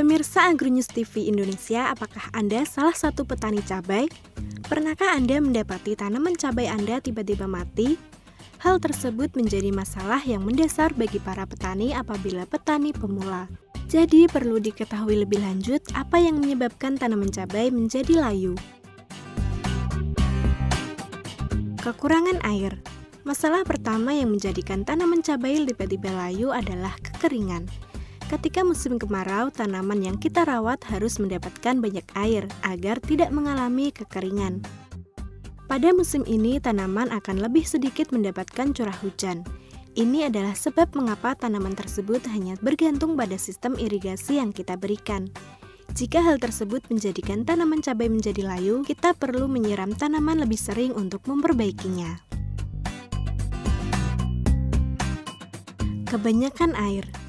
Pemirsa AgroNews TV Indonesia, apakah Anda salah satu petani cabai? Pernahkah Anda mendapati tanaman cabai Anda tiba-tiba mati? Hal tersebut menjadi masalah yang mendasar bagi para petani apabila petani pemula. Jadi perlu diketahui lebih lanjut apa yang menyebabkan tanaman cabai menjadi layu. Kekurangan air Masalah pertama yang menjadikan tanaman cabai tiba-tiba layu adalah kekeringan. Ketika musim kemarau, tanaman yang kita rawat harus mendapatkan banyak air agar tidak mengalami kekeringan. Pada musim ini, tanaman akan lebih sedikit mendapatkan curah hujan. Ini adalah sebab mengapa tanaman tersebut hanya bergantung pada sistem irigasi yang kita berikan. Jika hal tersebut menjadikan tanaman cabai menjadi layu, kita perlu menyiram tanaman lebih sering untuk memperbaikinya. Kebanyakan air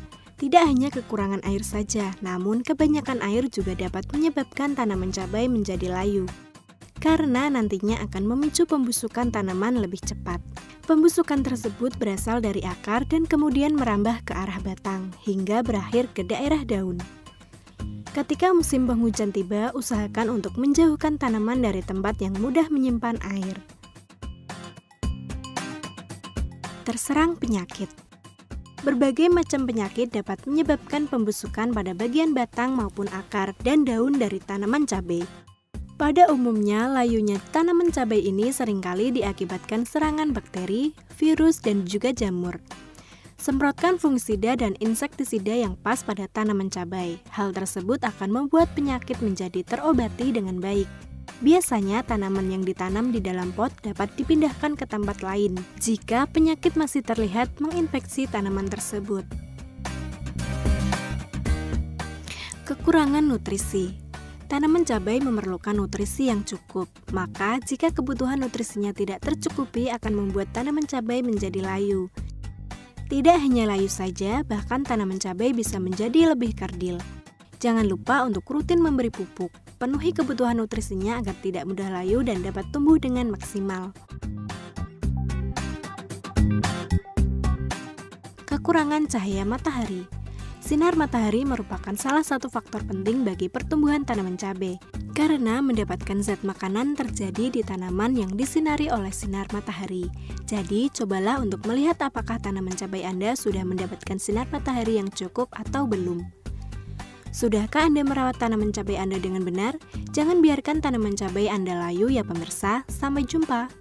tidak hanya kekurangan air saja, namun kebanyakan air juga dapat menyebabkan tanaman cabai menjadi layu. Karena nantinya akan memicu pembusukan tanaman lebih cepat. Pembusukan tersebut berasal dari akar dan kemudian merambah ke arah batang hingga berakhir ke daerah daun. Ketika musim penghujan tiba, usahakan untuk menjauhkan tanaman dari tempat yang mudah menyimpan air. Terserang penyakit. Berbagai macam penyakit dapat menyebabkan pembusukan pada bagian batang maupun akar dan daun dari tanaman cabai. Pada umumnya, layunya tanaman cabai ini sering kali diakibatkan serangan bakteri, virus, dan juga jamur. Semprotkan fungisida dan insektisida yang pas pada tanaman cabai. Hal tersebut akan membuat penyakit menjadi terobati dengan baik. Biasanya tanaman yang ditanam di dalam pot dapat dipindahkan ke tempat lain jika penyakit masih terlihat menginfeksi tanaman tersebut. Kekurangan nutrisi Tanaman cabai memerlukan nutrisi yang cukup, maka jika kebutuhan nutrisinya tidak tercukupi akan membuat tanaman cabai menjadi layu. Tidak hanya layu saja, bahkan tanaman cabai bisa menjadi lebih kerdil. Jangan lupa untuk rutin memberi pupuk penuhi kebutuhan nutrisinya agar tidak mudah layu dan dapat tumbuh dengan maksimal. Kekurangan cahaya matahari Sinar matahari merupakan salah satu faktor penting bagi pertumbuhan tanaman cabai, karena mendapatkan zat makanan terjadi di tanaman yang disinari oleh sinar matahari. Jadi, cobalah untuk melihat apakah tanaman cabai Anda sudah mendapatkan sinar matahari yang cukup atau belum. Sudahkah Anda merawat tanaman cabai Anda dengan benar? Jangan biarkan tanaman cabai Anda layu ya pemirsa. Sampai jumpa.